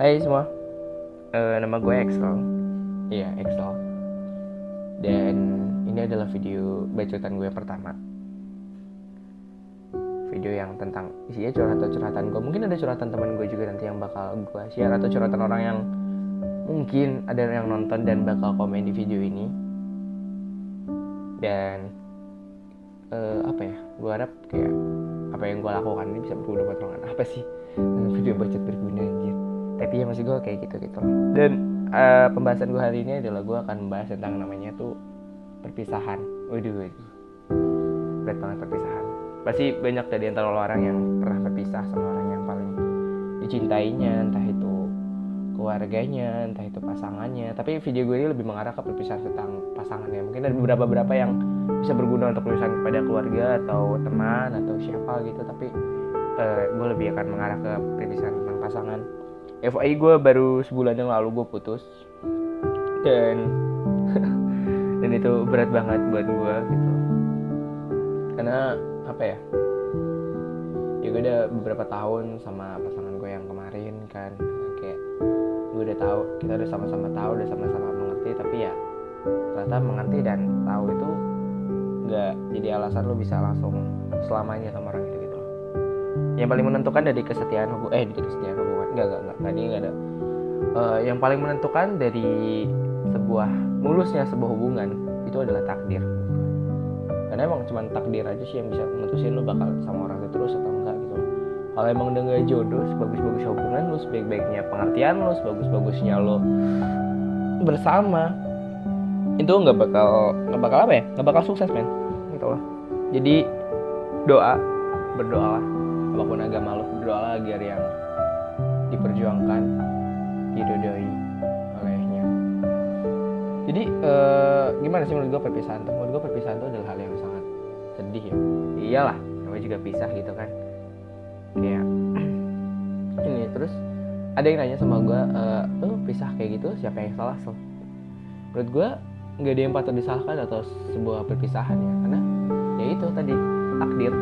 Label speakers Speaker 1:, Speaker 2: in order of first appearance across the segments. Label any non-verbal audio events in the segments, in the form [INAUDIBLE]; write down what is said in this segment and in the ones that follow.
Speaker 1: Hai semua, Eh, nama gue Excel. Iya Excel. Dan ini adalah video bacotan gue yang pertama. Video yang tentang isinya curhatan-curhatan gue. Mungkin ada curhatan teman gue juga nanti yang bakal gue share atau curhatan orang yang mungkin ada yang nonton dan bakal komen di video ini. Dan eh, apa ya? Gue harap kayak apa yang gue lakukan ini bisa berguna buat orang. Apa sih? Video bacot berguna anjir tapi ya masih gue kayak gitu gitu dan uh, pembahasan gue hari ini adalah gue akan membahas tentang namanya tuh perpisahan. Waduh waduh. Berat banget perpisahan. Pasti banyak dari antara orang yang pernah berpisah sama orang yang paling dicintainya entah itu keluarganya entah itu pasangannya. Tapi video gue ini lebih mengarah ke perpisahan tentang pasangannya. Mungkin ada beberapa beberapa yang bisa berguna untuk perpisahan kepada keluarga atau teman atau siapa gitu. Tapi uh, gue lebih akan mengarah ke perpisahan tentang pasangan FYI gue baru sebulan yang lalu gue putus. Dan [LAUGHS] dan itu berat banget buat gue gitu. Karena apa ya ya gue udah beberapa tahun sama pasangan gue yang kemarin kan. Kayak gue udah tahu kita udah sama-sama tahu udah sama-sama mengerti tapi ya ternyata mengerti dan tahu itu nggak jadi alasan lo bisa langsung selamanya sama orang itu gitu. Yang paling menentukan dari kesetiaan hubungan eh dari kesetiaan hubungan enggak enggak enggak tadi enggak ada. Uh, yang paling menentukan dari sebuah mulusnya sebuah hubungan itu adalah takdir. Karena emang cuma takdir aja sih yang bisa memutusin lo bakal sama orang itu terus atau enggak gitu. Kalau emang udah gak jodoh sebagus-bagus hubungan lo sebaik-baiknya pengertian lo sebagus-bagusnya lo bersama itu nggak bakal nggak bakal apa ya? Nggak bakal sukses men. Gitu loh. Jadi doa berdoa apa pun agama lo berdoa agar yang diperjuangkan diridhoi olehnya. Jadi uh, gimana sih menurut gue perpisahan tuh menurut gue perpisahan itu adalah hal yang sangat sedih ya. Iyalah namanya juga pisah gitu kan. Kayak [CLEARS THROAT] ini terus ada yang nanya sama gue uh, oh pisah kayak gitu siapa yang salah? So menurut gue nggak ada yang patut disalahkan atau sebuah perpisahan ya. Karena ya itu tadi takdir.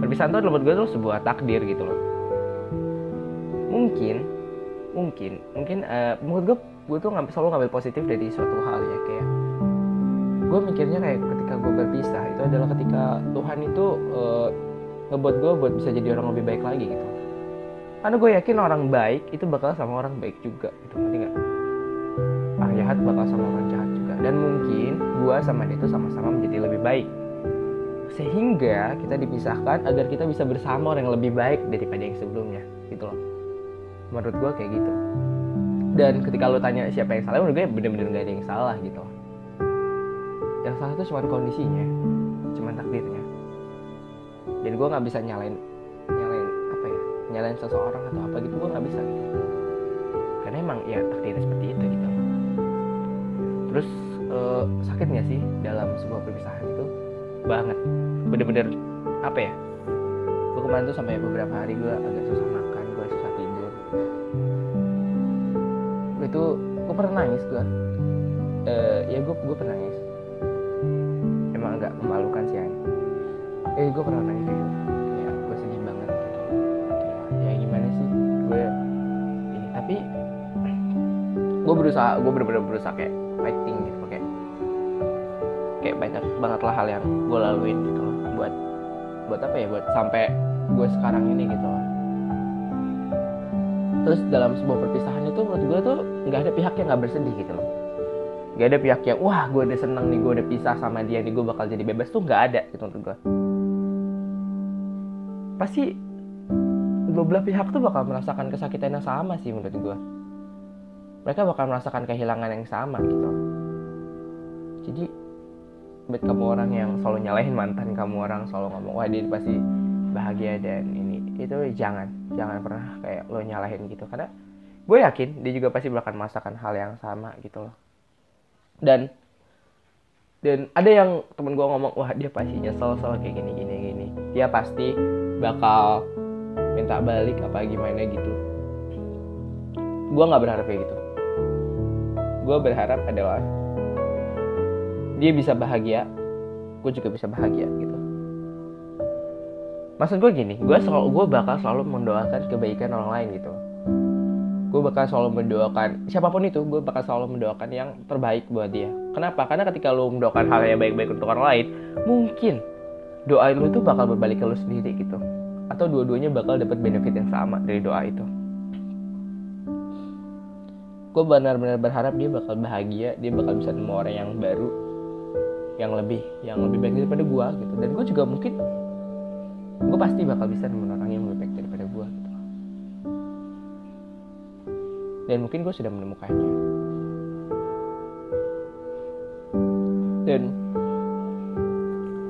Speaker 1: Perpisahan itu menurut gue tuh sebuah takdir gitu loh mungkin mungkin mungkin uh, menurut gue gue tuh ngambil selalu ngambil positif dari suatu hal ya kayak gue mikirnya kayak ketika gue berpisah itu adalah ketika Tuhan itu uh, ngebuat gue buat bisa jadi orang lebih baik lagi gitu. Karena gue yakin orang baik itu bakal sama orang baik juga gitu nanti nggak? Orang jahat bakal sama orang jahat juga. Dan mungkin gue sama dia itu sama-sama menjadi lebih baik. Sehingga kita dipisahkan agar kita bisa bersama orang yang lebih baik daripada yang sebelumnya gitu loh menurut gue kayak gitu. Dan ketika lo tanya siapa yang salah menurut gue bener-bener gak ada yang salah gitu. Yang salah itu cuma kondisinya cuma takdirnya. Dan gue nggak bisa nyalain nyalain apa ya nyalain seseorang atau apa gitu gue nggak bisa gitu. Karena emang ya takdirnya seperti itu gitu. Terus uh, sakit gak sih dalam sebuah perpisahan itu? Banget. Bener-bener apa ya gue kemarin tuh sampai beberapa hari gue agak susah makan tidur itu gue pernah nangis gue uh, ya gue gue pernah nangis. Emang agak memalukan sih ya eh gue pernah nangis kayak gitu. Ya gue sedih banget gitu. Kayak ya gimana sih? Gue ini tapi gue berusaha gue bener-bener berusaha kayak fighting gitu kayak kayak banyak banget lah hal yang gue laluin gitu loh. Buat buat apa ya? Buat sampai gue sekarang ini gitu loh terus dalam sebuah perpisahan itu menurut gue tuh nggak ada pihak yang nggak bersedih gitu loh. Nggak ada pihak yang wah gue udah seneng nih gue udah pisah sama dia nih gue bakal jadi bebas tuh nggak ada gitu menurut gue pasti dua belah pihak tuh bakal merasakan kesakitan yang sama sih menurut gue mereka bakal merasakan kehilangan yang sama gitu jadi buat kamu orang yang selalu nyalahin mantan kamu orang selalu ngomong wah dia pasti bahagia dan ini itu jangan jangan pernah kayak lo nyalahin gitu. Karena gue yakin dia juga pasti bakal merasakan hal yang sama gitu loh. Dan dan ada yang temen gue ngomong wah dia pasti nyesel soal kayak gini gini gini. Dia pasti bakal minta balik apa gimana gitu. Gue nggak berharap kayak gitu. Gue berharap adalah dia bisa bahagia gue juga bisa bahagia gitu maksud gue gini gue selalu gue bakal selalu mendoakan kebaikan orang lain gitu. Gue bakal selalu mendoakan siapa pun itu gue bakal selalu mendoakan yang terbaik buat dia. Kenapa? Karena ketika lu mendoakan hal yang baik-baik untuk orang lain mungkin doa lu tuh bakal berbalik ke lu sendiri gitu. Atau dua-duanya bakal dapat benefit yang sama dari doa itu. Gue benar-benar berharap dia bakal bahagia dia bakal bisa nemu orang yang baru yang lebih yang lebih baik daripada gue gitu. Dan gue juga mungkin gue pasti bakal bisa nemu orang yang lebih baik daripada gue gitu. Dan mungkin gue sudah menemukannya. Dan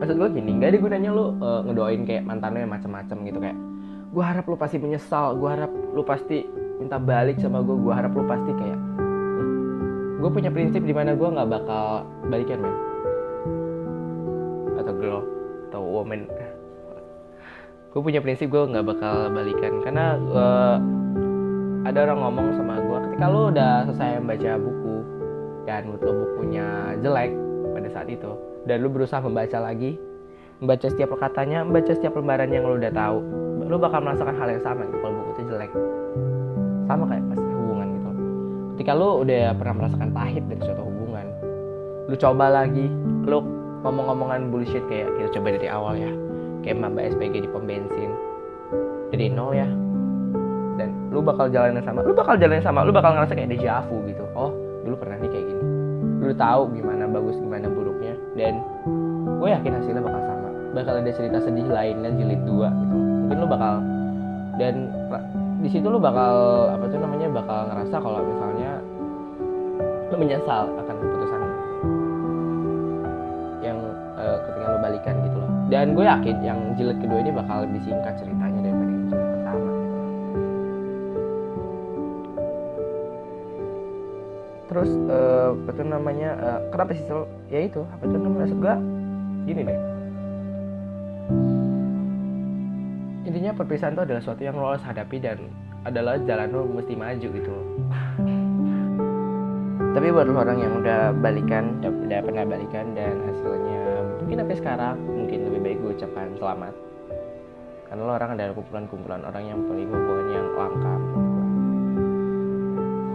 Speaker 1: maksud gue gini nggak ada gunanya lu uh, ngedoain kayak mantannya macam-macam gitu kayak gue harap lu pasti menyesal gue harap lu pasti minta balik sama gue gue harap lu pasti kayak gue punya prinsip di mana gue nggak bakal balikan men. Atau girl atau woman gue punya prinsip gue nggak bakal balikan. Karena uh, ada orang ngomong sama gue ketika lo udah selesai membaca buku dan menurut lo bukunya jelek pada saat itu dan lo berusaha membaca lagi membaca setiap perkataannya membaca setiap lembaran yang lo udah tahu lo bakal merasakan hal yang sama gitu kalau buku itu jelek. Sama kayak pas hubungan gitu. Ketika lo udah pernah merasakan pahit dari suatu hubungan lo coba lagi lo ngomong-ngomongan bullshit kayak kita coba dari awal ya kayak mbak SPG di pom bensin. Dari nol ya. Dan lu bakal jalan yang sama lu bakal jalan yang sama lu bakal ngerasa kayak deja vu gitu. Oh dulu pernah nih kayak gini. Lu tahu gimana bagus gimana buruknya. Dan gue yakin hasilnya bakal sama. Bakal ada cerita sedih lain dan jilid dua gitu. Mungkin lu bakal dan di situ lu bakal apa tuh namanya bakal ngerasa kalau misalnya lu menyesal akan dan gue yakin yang jilid kedua ini bakal lebih singkat ceritanya daripada yang jilid pertama. Terus uh, apa tuh namanya uh, kenapa sih ya itu apa tuh namanya gue gini deh. Intinya perpisahan itu adalah sesuatu yang lo harus hadapi dan adalah jalan lo mesti maju gitu. Tapi buat orang yang udah balikan udah pernah balikan dan hasilnya mungkin sampai sekarang mungkin lebih baik gue ucapkan selamat. Karena lo orang adalah kumpulan-kumpulan orang yang punya hubungan yang langka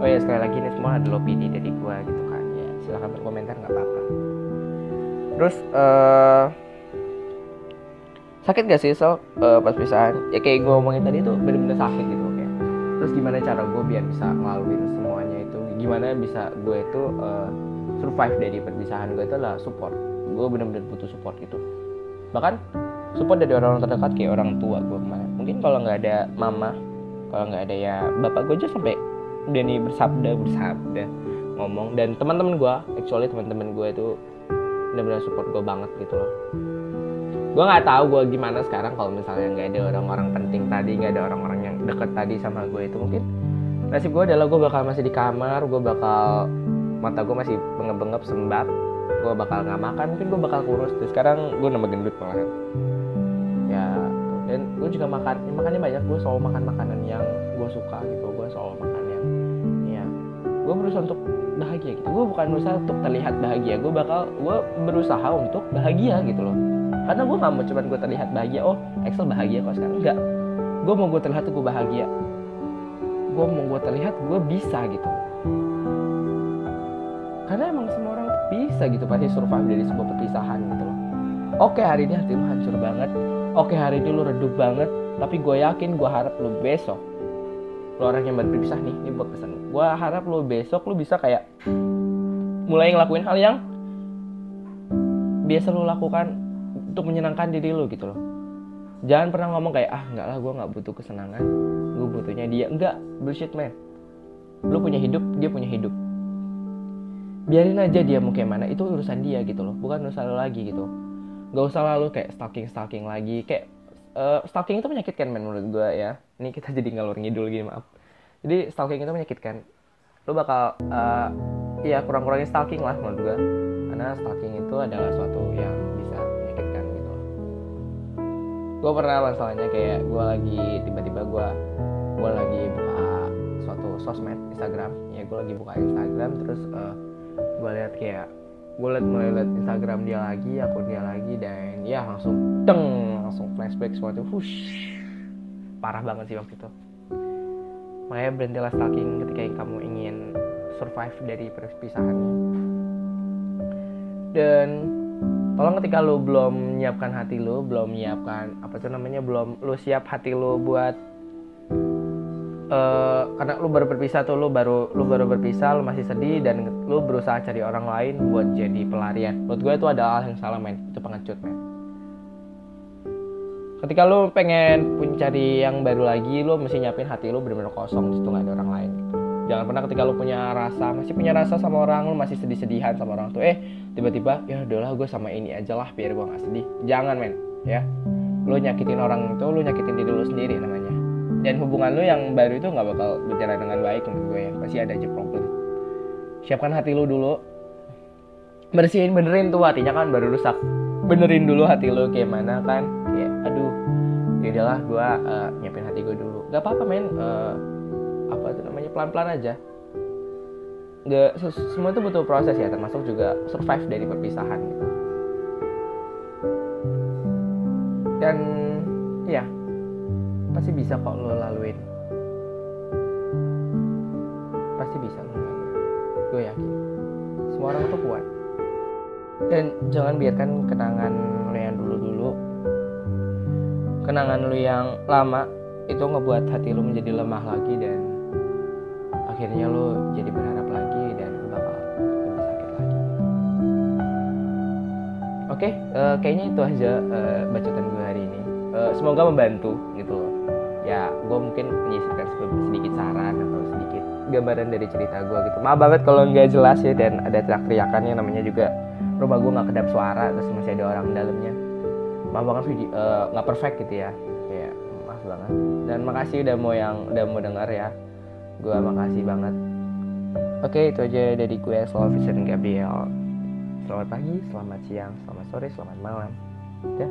Speaker 1: oh ya sekali lagi ini semua adalah opini dari gue gitu kan. Ya silahkan berkomentar nggak apa-apa. Terus uh, sakit gak sih so uh, pas pisahan? Ya kayak gue ngomongin tadi tuh bener-bener sakit gitu terus gimana cara gue biar bisa ngelaluin semuanya itu? Gimana bisa gue itu uh, survive dari perpisahan gue itu adalah support gue bener-bener butuh support gitu. Bahkan support dari orang-orang terdekat kayak orang tua gue kemarin. Mungkin kalau nggak ada mama kalau nggak ada ya bapak gue aja sampai udah nih bersabda bersabda ngomong. Dan teman-teman gue actually teman-teman gue itu benar-benar support gue banget gitu loh. Gue nggak tahu gue gimana sekarang kalau misalnya nggak ada orang-orang penting tadi nggak ada orang-orang yang deket tadi sama gue itu mungkin. Nasib gue adalah gue bakal masih di kamar gue bakal mata gue masih bengep-bengep sembab gue bakal nggak makan mungkin gue bakal kurus. Terus sekarang gue nambah gendut malahan. Ya dan gue juga makan ya, makannya banyak gue selalu makan makanan yang gue suka gitu. Gue selalu makan yang ya gue berusaha untuk bahagia gitu. Gue bukan berusaha untuk terlihat bahagia. Gue bakal gue berusaha untuk bahagia gitu loh. Karena gue gak mau cuman gue terlihat bahagia oh Excel bahagia kok sekarang? Enggak gue mau gue terlihat gue bahagia. Gue mau gue terlihat gue bisa gitu. Karena emang bisa gitu pasti survive dari sebuah perpisahan gitu loh. Oke hari ini hati lu hancur banget. Oke hari ini lu redup banget. Tapi gue yakin gue harap lu besok lu orang yang berpisah nih ini buat pesan. Gue harap lu besok lu bisa kayak mulai ngelakuin hal yang biasa lu lakukan untuk menyenangkan diri lu gitu loh. Jangan pernah ngomong kayak ah enggak lah gue nggak butuh kesenangan. Gue butuhnya dia. Enggak bullshit man lu punya hidup dia punya hidup biarin aja dia mau kayak mana. Itu urusan dia gitu loh bukan urusan lo lagi gitu. Gak usah lalu kayak stalking stalking lagi. Kayak uh, stalking itu menyakitkan men menurut gue ya. Ini kita [LAUGHS] jadi ngalur ngidul gini maaf. Jadi stalking itu menyakitkan. Lo bakal uh, ya kurang-kurangin stalking lah menurut gue karena stalking itu adalah suatu yang bisa menyakitkan gitu gue pernah masalahnya kayak gue lagi tiba-tiba gue gue lagi buka suatu sosmed Instagram. Ya gue lagi buka Instagram terus uh, gue lihat kayak gue liat mulai liat Instagram dia lagi akun dia lagi dan ya langsung deng langsung flashback sesuatu hush parah banget sih waktu itu. Makanya berhentilah stalking ketika kamu ingin survive dari perpisahannya. Dan tolong ketika lo belum menyiapkan hati lo belum menyiapkan apa tuh namanya belum lo siap hati lo buat uh, karena lu baru berpisah tuh lu baru lu baru berpisah lu masih sedih dan lu berusaha cari orang lain buat jadi pelarian. Menurut gue itu adalah hal yang salah men. Itu pengecut men. Ketika lu pengen pun cari yang baru lagi lu mesti nyiapin hati lu benar-benar kosong di situ gak ada orang lain. Jangan pernah ketika lu punya rasa masih punya rasa sama orang lu masih sedih-sedihan sama orang tuh eh tiba-tiba ya udahlah gue sama ini aja lah biar gue gak sedih. Jangan men ya. Lu nyakitin orang itu lu nyakitin diri lu sendiri namanya dan hubungan lu yang baru itu nggak bakal berjalan dengan baik menurut gue ya. Pasti ada aja problem siapkan hati lu dulu. Bersihin benerin tuh hatinya kan baru rusak. Benerin dulu hati lu kayak mana kan. Kayak aduh ya udahlah gue uh, nyiapin hati gue dulu. Gak apa-apa men. Uh, apa itu namanya? Pelan-pelan aja. Gak, semua itu butuh proses ya termasuk juga survive dari perpisahan gitu. Dan pasti bisa kok lo laluin. Pasti bisa lo laluin. Gue yakin. Semua orang tuh kuat. Dan jangan biarkan kenangan lo yang dulu-dulu kenangan lo yang lama itu ngebuat hati lo menjadi lemah lagi dan akhirnya lo jadi berharap lagi dan lo bakal lebih sakit lagi. Oke uh, kayaknya itu aja uh, bacotan gue hari ini. Uh, semoga membantu gitu ya gue mungkin menyisipkan sedikit saran atau sedikit gambaran dari cerita gue gitu. Maaf banget kalau nggak jelas ya dan ada teriak-teriakannya namanya juga rumah gue nggak kedap suara terus masih ada orang dalamnya. Maaf banget video eh, nggak perfect gitu ya. Ya maaf banget. Dan makasih udah mau yang udah mau dengar ya. Gue makasih banget. Oke itu aja dari gue Slow Vision Gabriel. Selamat pagi selamat siang selamat sore selamat malam. Ya